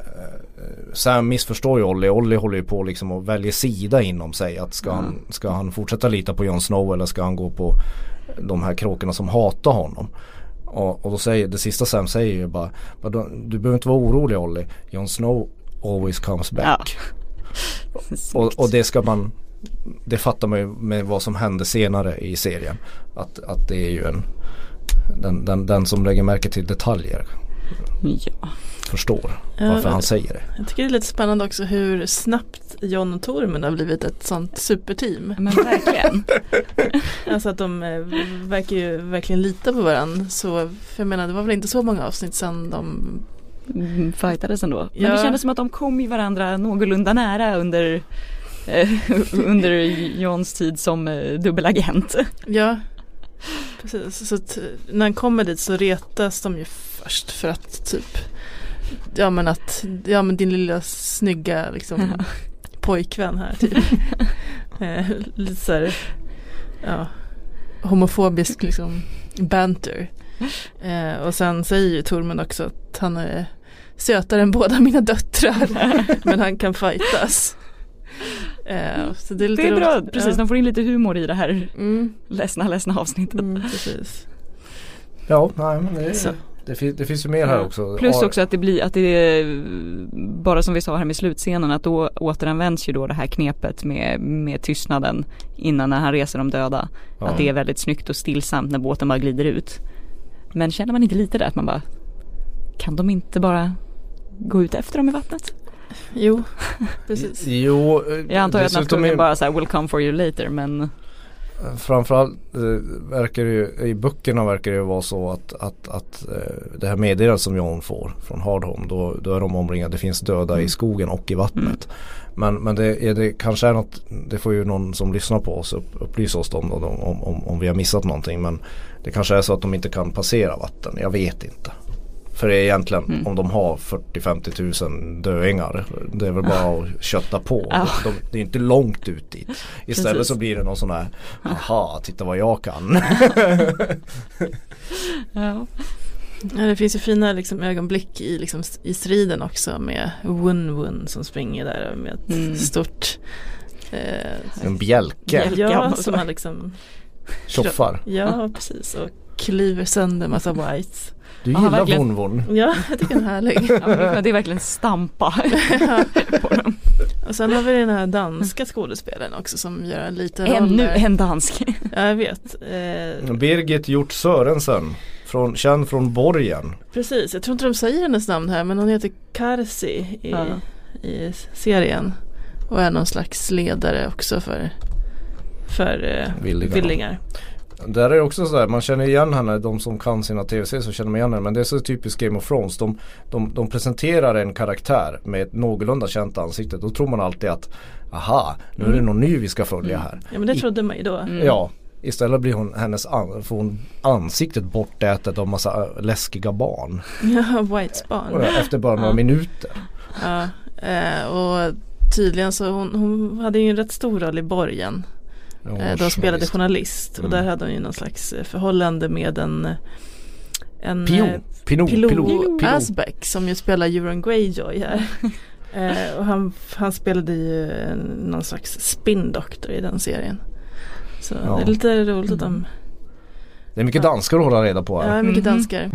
Sam missförstår ju Olli. Olli håller ju på liksom och väljer sida inom sig. Att ska, mm. han, ska han fortsätta lita på Jon Snow eller ska han gå på de här kråkorna som hatar honom. Och, och då säger det sista Sam säger ju bara Du behöver inte vara orolig Olli. Jon Snow always comes back. Ja. och, och det ska man Det fattar man ju med vad som hände senare i serien. Att, att det är ju en den, den, den som lägger märke till detaljer. Ja förstår varför ja, han säger det. Jag tycker det är lite spännande också hur snabbt John och Tormund har blivit ett sånt superteam. Men verkligen. alltså att de eh, verkar ju verkligen lita på varandra. Så för jag menar det var väl inte så många avsnitt sedan de mm, fightades ändå. Men ja. det kändes som att de kom i varandra någorlunda nära under eh, under Johns tid som eh, dubbelagent. Ja, precis. Så att när han kommer dit så retas de ju först för att typ ja men att, ja men din lilla snygga liksom pojkvän här typ. eh, lite så här, ja, homofobisk liksom banter. Eh, och sen säger ju Tormund också att han är sötare än båda mina döttrar. men han kan fightas. Eh, så det är, lite det är bra, precis. Ja. De får in lite humor i det här mm. ledsna, ledsna avsnittet. Mm, precis. Ja, nej men det är, Det, fin- det finns ju mer här också. Plus också att det blir, att det är, bara som vi sa här med slutscenen, att då återanvänds ju då det här knepet med, med tystnaden innan när han reser de döda. Ja. Att det är väldigt snyggt och stillsamt när båten bara glider ut. Men känner man inte lite där att man bara, kan de inte bara gå ut efter dem i vattnet? Jo, precis. Jo, eh, Jag antar att Naftungen är- bara så här, will come for you later men Framförallt eh, verkar det ju, i böckerna verkar det ju vara så att, att, att eh, det här meddelandet som John får från Hardhome då, då är de omringade, det finns döda Mm. i skogen och i vattnet. Men, men det, är det kanske är något, det får ju någon som lyssnar på oss upp, upplysa oss om, om, om, om, om vi har missat någonting. Men det kanske är så att de inte kan passera vatten, jag vet inte. För det är egentligen Mm. om de har 40-50 tusen döingar Det är väl bara att kötta på Ja. de, Det är inte långt ut dit Istället Precis. så blir det någon sån här Aha, titta vad jag kan ja. Ja, det finns ju fina liksom, ögonblick i, liksom, i striden också med Wun Wun som springer där med ett Mm. stort eh, En bjälke. Ja, som man liksom Tjoffar Ja, precis och klyver sönder massa whites Du Ja, gillar verkligen. Von Von Ja, jag tycker den är härlig ja men det är verkligen stampa på dem. Och sen har vi den här danska skådespelaren också som gör en liten roll Ännu en dansk. Ja, jag vet. Eh, Birgit Hjort Sörensen från, Känd från Borgen precis, jag tror inte de säger hennes namn här men hon heter Karsi i, Ja. i serien. Och är någon slags ledare också för, för eh, Villingarna. villingar. Där är det också sådär, man känner igen henne, de som kan sina tv-serier så känner man igen henne. Men det är så typiskt Game of Thrones. De, de, de presenterar en karaktär med ett någorlunda känt ansikte. Då tror man alltid att aha, nu är det någon ny vi ska följa här. Ja men det trodde man ju då. Mm. Ja, istället blir hon, hennes an, får hon ansiktet bortätet av massa äh, läskiga barn. Ja, Whites barn. Efter bara några Ja. minuter. Ja, eh, och tydligen så hon, hon hade ju en rätt stor roll i Borgen. Ja, Eh, de spelade journalist. och Mm. där hade hon ju någon slags eh, förhållande med en en Pio, eh, Pino, Pilot, Pilo, Pilo. Asbeck som ju spelar Euron Greyjoy här. eh, och han, han spelade ju eh, någon slags spin-doktor i den serien. Så Ja. det är lite roligt att de, Det är mycket danskar att hålla reda på här. ja mycket Mhm. danskar.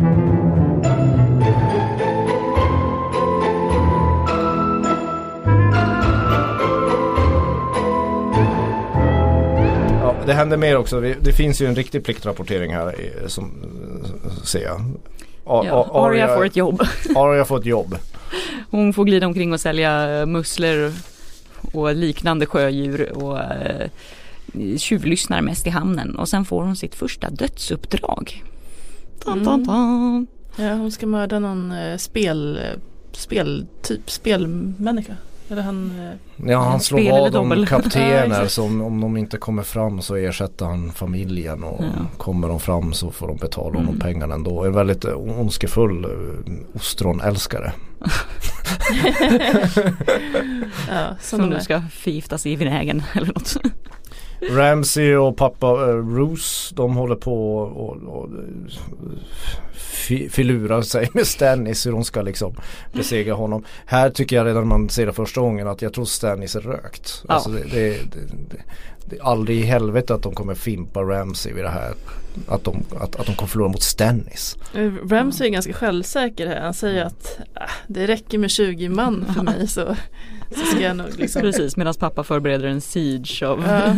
Det händer mer också. Det finns ju en riktig pliktrapportering här som ser jag. A- Ja, A- får ett jobb. Arya får ett jobb. Hon får glida omkring och sälja eh, musslor och liknande sjödjur och eh, tjuvlyssnar mest i hamnen och sen får hon sitt första dödsuppdrag. Tan, tan, Mm. tan. Ja hon ska mörda någon eh, spel, eh, spel, typ spelmänniska. Eller han, Ja han slår vad om kaptener som om de inte kommer fram så ersätter han familjen och Ja. kommer de fram så får de betala honom Mm. pengarna ändå. En väldigt ondskefull eh, ostronälskare. ja, som, nu ska förgiftas i vinägen eller något. Ramsey och pappa eh, Bruce de håller på och, och, och fi- filurar sig med Stannis hur de ska liksom besegra honom. Här tycker jag redan man ser det första gången att jag tror Stannis är rökt. Ja. Alltså det, det, det, det, det är aldrig i helvete att de kommer fimpa Ramsey vid det här. Att de, att, att de kommer förlora mot Stannis. Ramsey är ganska självsäker här. Han säger att ah, det räcker med 20 man för mig så, så ska jag nog liksom Precis, medan pappa förbereder en siege av Ja.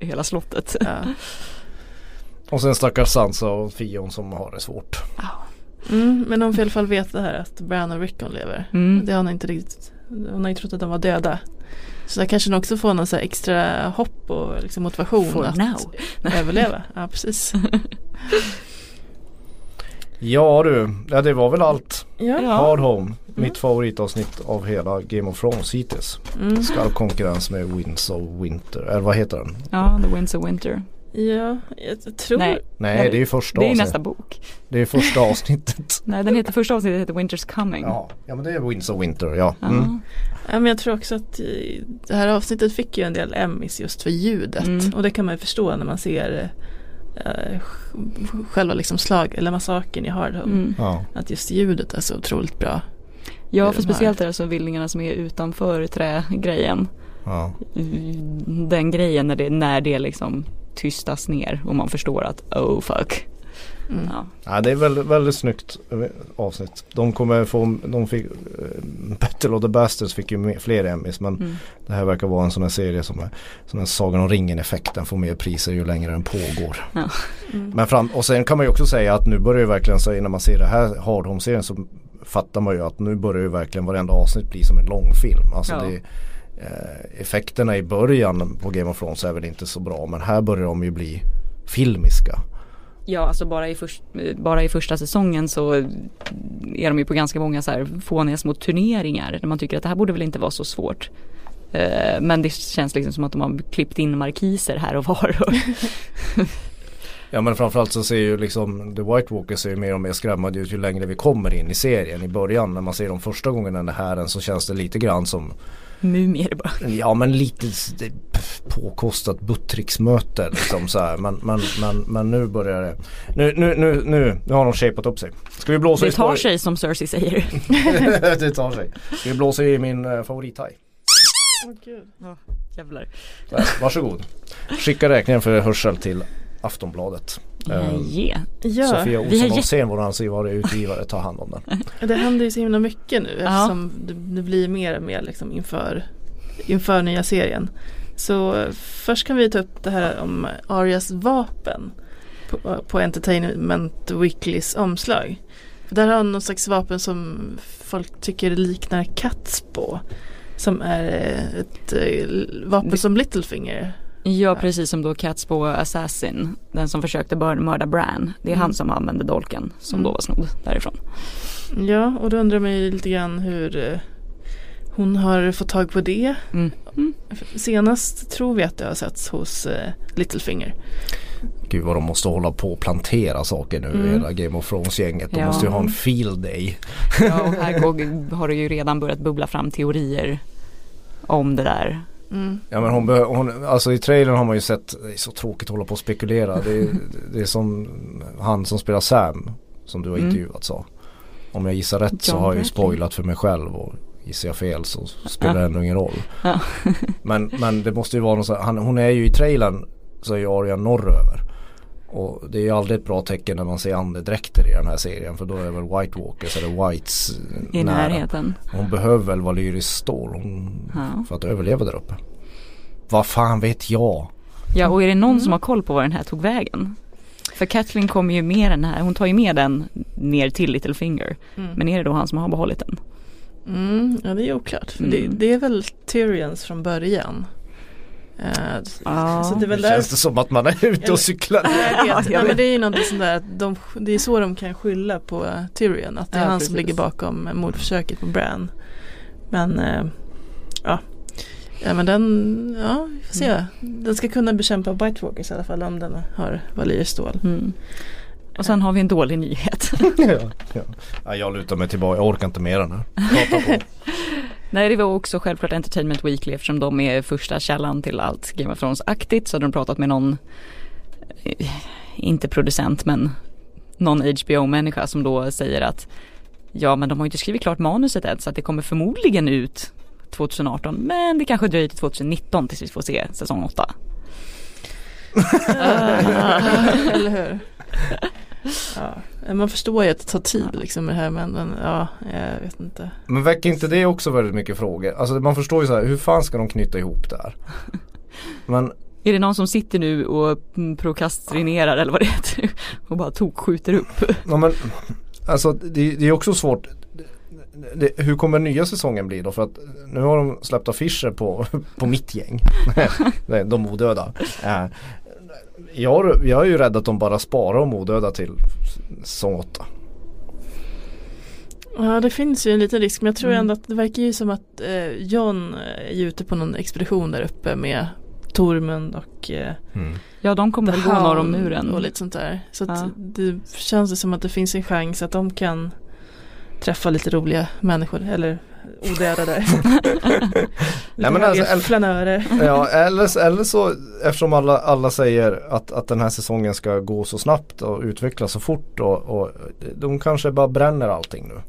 Hela slottet. Ja. Och sen stackars Sansa och Fion som har det svårt. Mm, men hon får i alla fall veta det här att Bran och Rickon lever. Mm. Det har hon inte riktigt. Hon har ju trott att de var döda. Så där kanske hon också får någon så här extra hopp och liksom motivation For att now. överleva. Ja precis. Ja du, ja, det var väl allt. Ja. Hard Home, mitt favoritavsnitt av hela Game of Thrones hittills. Mm. Skarp konkurrens med Winds of Winter, eller vad heter den? Ja, The Winds of Winter. ja, jag tror. Nej, Nej det är ju första det är avsnittet. nästa bok. Det är första avsnittet. Nej, den heter, första avsnittet heter Winter's Coming. ja. ja men det är Winds of Winter ja. Ja. Mm. Ja, men jag tror också att eh, det här avsnittet fick ju en del Emmys just för ljudet. Mm. Och det kan man ju förstå när man ser eh, sj- själva liksom slag eller massakern i Hard Home. Mm. ja. Att just ljudet är så otroligt bra. Ja, för speciellt är det så vildingarna som är utanför trägrejen. ja. Den grejen när det, när det liksom tystas ner och man förstår att oh fuck. Mm. Ja. Ja, det är väldigt, väldigt snyggt avsnitt. De kommer få, de fick, eh, Battle of the Bastards fick ju mer, fler Emmys men Mm. det här verkar vara en sån här serie som är sån här Sagan om ringen effekten får mer priser ju längre den pågår. Ja. Mm. Men fram, och sen kan man ju också säga att nu börjar ju verkligen så när man ser det här Hard Home-serien så fattar man ju att nu börjar ju verkligen varenda avsnitt bli som en långfilm. Alltså Ja. det, eh, effekterna i början på Game of Thrones är väl inte så bra men här börjar de ju bli filmiska. Ja, alltså bara i, först, bara i första säsongen så är de ju på ganska många så här fåniga små turneringar där man tycker att det här borde väl inte vara så svårt. Eh, men det känns liksom som att de har klippt in markiser här och var. Ja men framförallt så ser ju liksom The White Walkers ser ju mer och mer skrämmande ut ju längre vi kommer in i serien. I början när man ser dem första gången den här så känns det lite grann som mumier bara. Ja men lite påkostat buttricksmöte liksom så här. Men, men, men, men nu börjar det Nu, nu, nu, nu, nu har de shapat upp sig. Ska vi blåsa Det i tar sig som Cersei säger. det tar sig. Ska vi blåsa i min uh? Åh, gud. Jävlar. Där, Varsågod. Skicka räkningen för hörsel till Aftonbladet. Yeah. Ja, Sofia vi har Olsson jätte- Olsén, vår ansvarige utgivare, tar hand om den. det händer ju så himla mycket nu Ja. eftersom det, det blir mer och mer liksom inför, inför nya serien. Så först kan vi ta upp det här om Arias vapen på, på Entertainment Weeklys omslag. Där har han någon slags vapen som folk tycker liknar Catspå. Som är ett eh, vapen som Littlefinger. Ja precis som då Cats på Assassin. Den som försökte mörda Bran. Det är Mm. han som använde dolken som Mm. då var snodd därifrån. Ja, och då undrar man ju lite grann hur eh, hon har fått tag på det. Mm. Mm. Senast tror vi att det har setts hos eh, Littlefinger. Gud vad de måste hålla på och plantera saker nu, Mm. hela Game of Thrones-gänget. De Ja. måste ju ha en field day. Ja, och här går, har det ju redan börjat bubbla fram teorier om det där. Mm. Ja men hon, hon alltså i trailern har man ju sett, det är så tråkigt att hålla på och spekulera. Det är, det är som han som spelar Sam, som du har Mm. intervjuat sa. Om jag gissar rätt så John har jag ju spoilat för mig själv och gissar jag fel så spelar det Ja. ändå ingen roll. Ja. Men, men det måste ju vara något så här, han, hon är ju i trailern så är ju Arya norröver. Och det är ju aldrig ett bra tecken när man ser andedräkter i den här serien för då är väl White Walkers eller Whites eh, I nära. närheten. Hon behöver väl valyriskt stål hon, Ja. för att överleva där uppe. Vad fan vet jag? Ja och är det någon Mm. som har koll på var den här tog vägen? För Kathleen kommer ju med den här, hon tar ju med den ner till Littlefinger. Mm. Men är det då han som har behållit den? Mm, ja det är oklart. Mm. det, det är väl Tyrions från början. Ja. Så det är väl där Känns det som att man är ute och cyklar? Jag Ja, vet, jag Nej, men det är ju någonting sånt där att de, det är så de kan skylla på Tyrion. Att det är Ja, han precis. som ligger bakom mordförsöket på Bran. Men eh, ja. Ja men den, ja vi får se. Mm. Den ska kunna bekämpa White Walkers i alla fall om den har valyrsstål. Mm. Och sen har vi en dålig nyhet. ja, ja. Ja, jag lutar mig tillbaka, jag orkar inte mer den här. Nej det var också självklart Entertainment Weekly eftersom de är första källan till allt Game of Thrones-aktigt så hade de pratat med någon, eh, inte producent men någon HBO-människa som då säger att ja men de har ju inte skrivit klart manuset än så att det kommer förmodligen ut 2018 men det kanske dröjer till 2019 tills vi får se säsong 8. Eller hur? Ja. Man förstår ju att det tar tid liksom med det här men, men ja, jag vet inte. Men väcker inte det också väldigt mycket frågor? Alltså man förstår ju så här, hur fan ska de knyta ihop det här? Men Är det någon som sitter nu och prokrastinerar eller vad det heter och bara tokskjuter upp? Ja men alltså det, det är också svårt det, hur kommer nya säsongen bli då? För att nu har de släppt affischer på, på mitt gäng. Nej, de odöda. Jag, jag är ju rädd att de bara sparar de odöda till säsong 8. Ja det finns ju en liten risk men jag tror Mm. ändå att det verkar ju som att eh, John är ute på någon expedition där uppe med Tormund och eh, Ja de kommer väl gå norr om muren. och lite sånt där. Så att Ja. det känns det som att det finns en chans att de kan träffa lite roliga människor eller odödade. Nej, men alltså, Lite flanörer. Ja eller, eller så eftersom alla, alla säger att, att den här säsongen ska gå så snabbt och utvecklas så fort och, och de kanske bara bränner allting nu.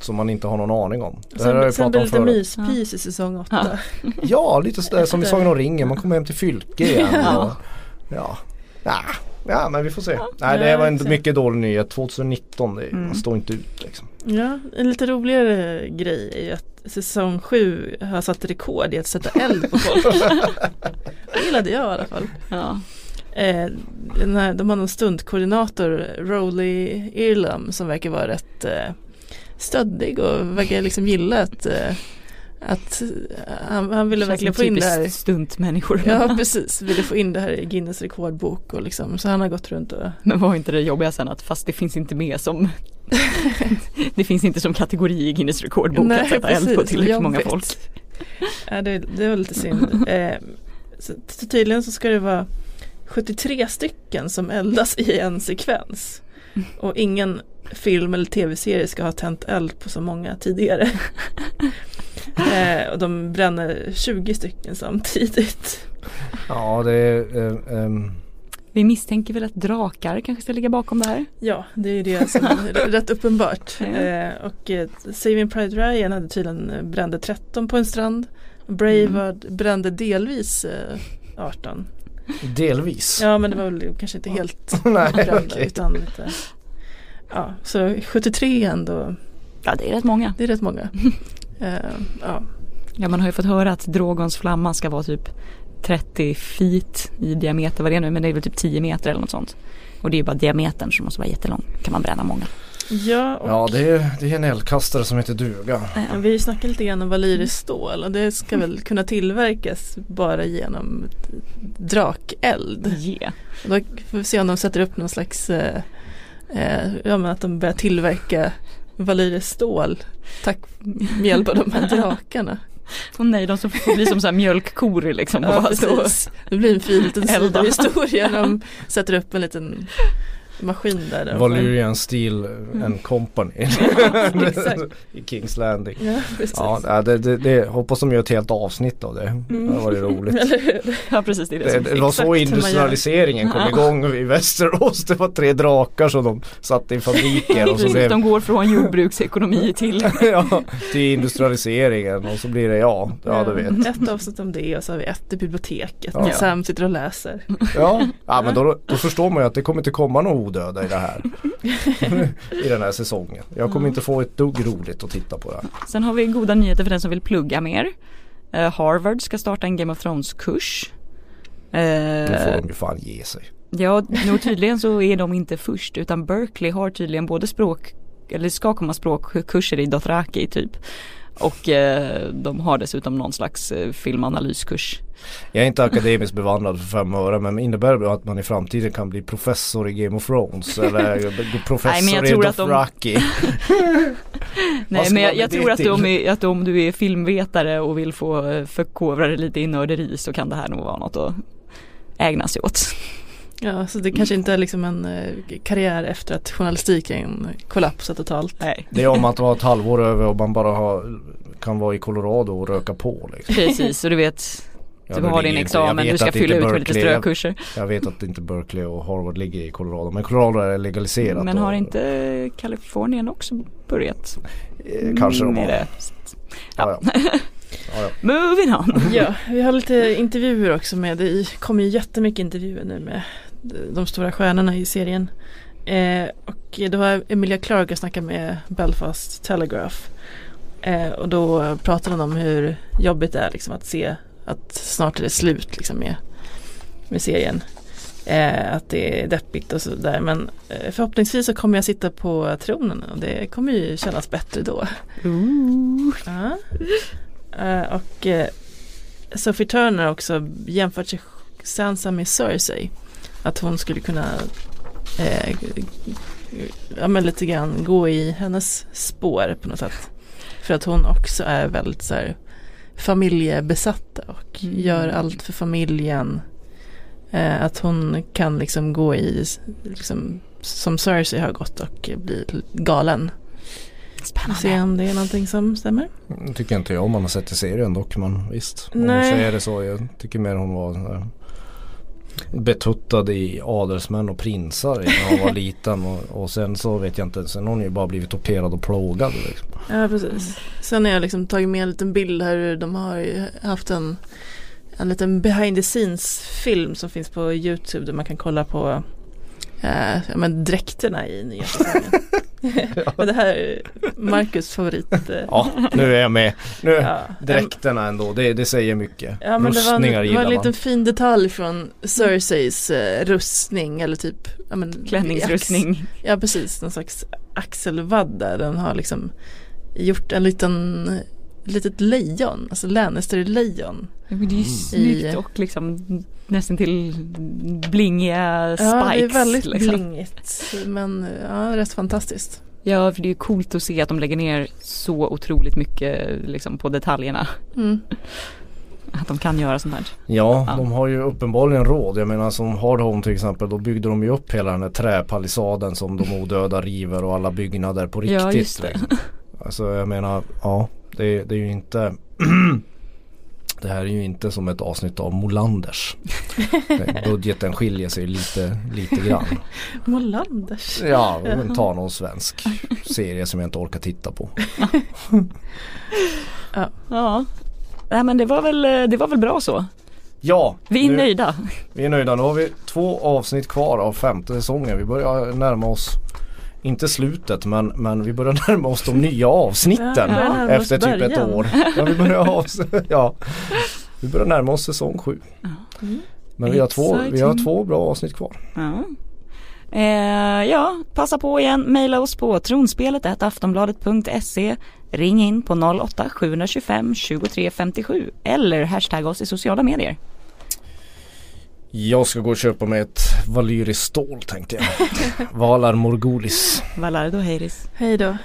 Som man inte har någon aning om. Det här har Sen, sen blir det lite myspis i säsong åtta. Ja lite sådär som i Sagan om ringen, man kommer hem till Fylke igen. Ja. Och, ja. Nah. Ja men vi får se. Nej det var en mycket dålig nyhet. 2019, det, Mm. man står inte ut liksom. Ja, en lite roligare grej är ju att säsong 7 har satt rekord i att sätta eld på folk. det gillade jag i alla fall. Ja. Eh, den här, de har någon stundkoordinator, Rowley Irlam, som verkar vara rätt eh, stöddig och verkar liksom gilla att, eh, att eh, han, han ville verkligen få in det här. stuntmänniskor. Ja precis, ville få in det här i Guinness rekordbok och liksom, så han har gått runt och Men var inte det jobbiga sen att fast det finns inte med som Det finns inte som kategori i Guinness rekordbok att sätta eld på tillräckligt många jobbigt. folk. Ja, det, det var lite synd. Eh, så, så tydligen så ska det vara 73 stycken som eldas i en sekvens. Och ingen film eller tv-serie ska ha tänt eld på så många tidigare. eh, och de bränner 20 stycken samtidigt. Ja det är eh, ehm, Vi misstänker väl att drakar kanske ska ligga bakom det här. Ja, det är det som är rätt uppenbart. Eh, och eh, Saving Pride Ryan hade tydligen eh, brände 13 på en strand. Braveheart brände delvis eh, 18. delvis. Ja men det var väl kanske inte helt Nej brända okej. utan lite Ja, så 73 ändå, Ja det är rätt många. det är rätt många. Eh, ja. Ja man har ju fått höra att Drogons flamma ska vara typ 30 feet i diameter, vad det är nu, men det är väl typ 10 meter eller något sånt. Och det är ju bara diametern som måste vara jättelång. kan man bränna många. Ja, och Ja det är, det är en eldkastare som heter duga. Ja, Vi snackade lite grann om valyriskt stål och det ska väl kunna tillverkas bara genom drakeld. Yeah. Och då får vi se om de sätter upp någon slags, eh, eh, ja men att de börjar tillverka valyriskt stål tack med hjälp av de här drakarna. Och nej, de som får bli som så här mjölkkor liksom. Ja, precis. Det blir en fin liten sidohistoria när de sätter upp en liten maskin där. Valyrian Steel and Company. I Kings Landing. Ja, precis. Ja det, det, det, hoppas de gör ett helt avsnitt av det. Det var det roligt. Ja precis, det är det Det, var så industrialiseringen kom igång i Västerås. Det var tre drakar som de satte i fabriker och så blev de går från jordbruksekonomi till ja, till industrialiseringen och så blir det ja, ja du vet. Ett avsnitt om det och så har vi ett i biblioteket. Ja. När Sam sitter och läser. Ja, ja men då, då förstår man ju att det kommer inte komma några odöda i det här. I den här säsongen. Jag kommer inte få ett dugg roligt att titta på det här. Sen har vi goda nyheter för den som vill plugga mer. Eh, Harvard ska starta en Game of Thrones-kurs. Då Eh, får de ju fan ge sig. ja, nog tydligen så är de inte först utan Berkeley har tydligen både språk, eller ska komma språkkurser i Dothraki typ. Och eh, de har dessutom någon slags eh, filmanalyskurs. Jag är inte akademiskt bevandrad för fem öre men innebär det att man i framtiden kan bli professor i Game of Thrones eller professor Nej, i att de- Dothraki? Nej men jag, jag tror att, de är, att om du är filmvetare och vill få eh, förkovra dig lite i nörderi så kan det här nog vara något att ägna sig åt. Ja, så det kanske inte är liksom en eh, karriär efter att journalistiken kollapsat totalt. Nej. Det är om att ha ett halvår över och man bara har, kan vara i Colorado och röka på liksom. Precis, och du vet Ja, du nu har din examen, du ska fylla ut med lite Berkeley- jag- strökurser. Jag vet att inte Berkeley och Harvard ligger i Colorado men Colorado är legaliserat. Men har och- inte Kalifornien också börjat? eh, Kanske de med har. det? Ja, ja. Ja, ja. Moving on! Ja, vi har lite intervjuer också med. Det kommer ju jättemycket intervjuer nu med de stora stjärnorna i serien. Eh, och då har Emilia Clarke snackat med Belfast Telegraph. Eh, och då pratar hon om hur jobbigt det är liksom, att se att snart är det slut liksom, med, med serien. Eh, att det är deppigt och sådär. Men eh, förhoppningsvis så kommer jag sitta på tronen och det kommer ju kännas bättre då. Ja. Eh, och eh, Sophie Turner har också jämfört sig Sansa med Cersei. Att hon skulle kunna eh, ja, men lite grann gå i hennes spår på något sätt. För att hon också är väldigt så här familjebesatta och Mm. gör allt för familjen. Eh, att hon kan liksom gå i, liksom, som Cersei har gått och bli galen. Får se Spännande. om det är någonting som stämmer. Det tycker inte jag om man har sett i serien dock men visst. Om hon Nej. säger det så. Jag tycker mer hon var betuttad i adelsmän och prinsar när hon var liten och, och sen så vet jag inte. Sen har hon ju bara blivit torterad och plågad. Liksom. Ja precis. Sen har jag liksom tagit med en liten bild här. hur De har haft en, en liten behind the scenes film som finns på YouTube där man kan kolla på ja, men dräkterna i nya säsongen. men det här är Marcus favorit. Eh, Ja, nu är jag med. Nu, ja. dräkterna ändå, det, det säger mycket. Ja men det var en, Rustningar det var en man. liten fin detalj från Cerseis eh, rustning eller typ ja, men, Klänningsrustning. Ja precis, någon slags axelvadd där den har liksom gjort en liten litet lejon, alltså Lannister-lejon. Det är ju snyggt och liksom nästan till blingiga spikes. Ja det är väldigt liksom. blingigt men ja, rätt fantastiskt. Ja, för det är ju coolt att se att de lägger ner så otroligt mycket liksom, på detaljerna. Mm. Att de kan göra sånt här. Ja, Ja. de har ju uppenbarligen råd. Jag menar som Hard Home till exempel, då byggde de ju upp hela den här träpalisaden som de odöda river och alla byggnader på riktigt. Ja, just det. liksom. Alltså jag menar, ja, det, det är ju inte Det här är ju inte som ett avsnitt av Molanders. Budgeten skiljer sig lite, lite grann. Molanders. Ja, men ta någon svensk serie som jag inte orkar titta på. Ja. Nej men det var väl, det var väl bra så. Ja, Vi är nu- nöjda. Vi är nöjda. Nu har vi två avsnitt kvar av femte säsongen. Vi börjar närma oss inte slutet men, men vi börjar närma oss de nya avsnitten Ja, oss efter typ ett början. år. Ja, vi, börjar avs- ja. vi börjar närma oss säsong sju. Men vi har, två, vi har två bra avsnitt kvar. Ja. Eh, ja, passa på igen. Maila oss på tronspelet aftonbladet.se. Ring in på 08-725 23 57 eller hashtag oss i sociala medier. Jag ska gå och köpa mig ett valyriskt stål tänkte jag. Valar Morgulis. Valardo Heiris. Hej då.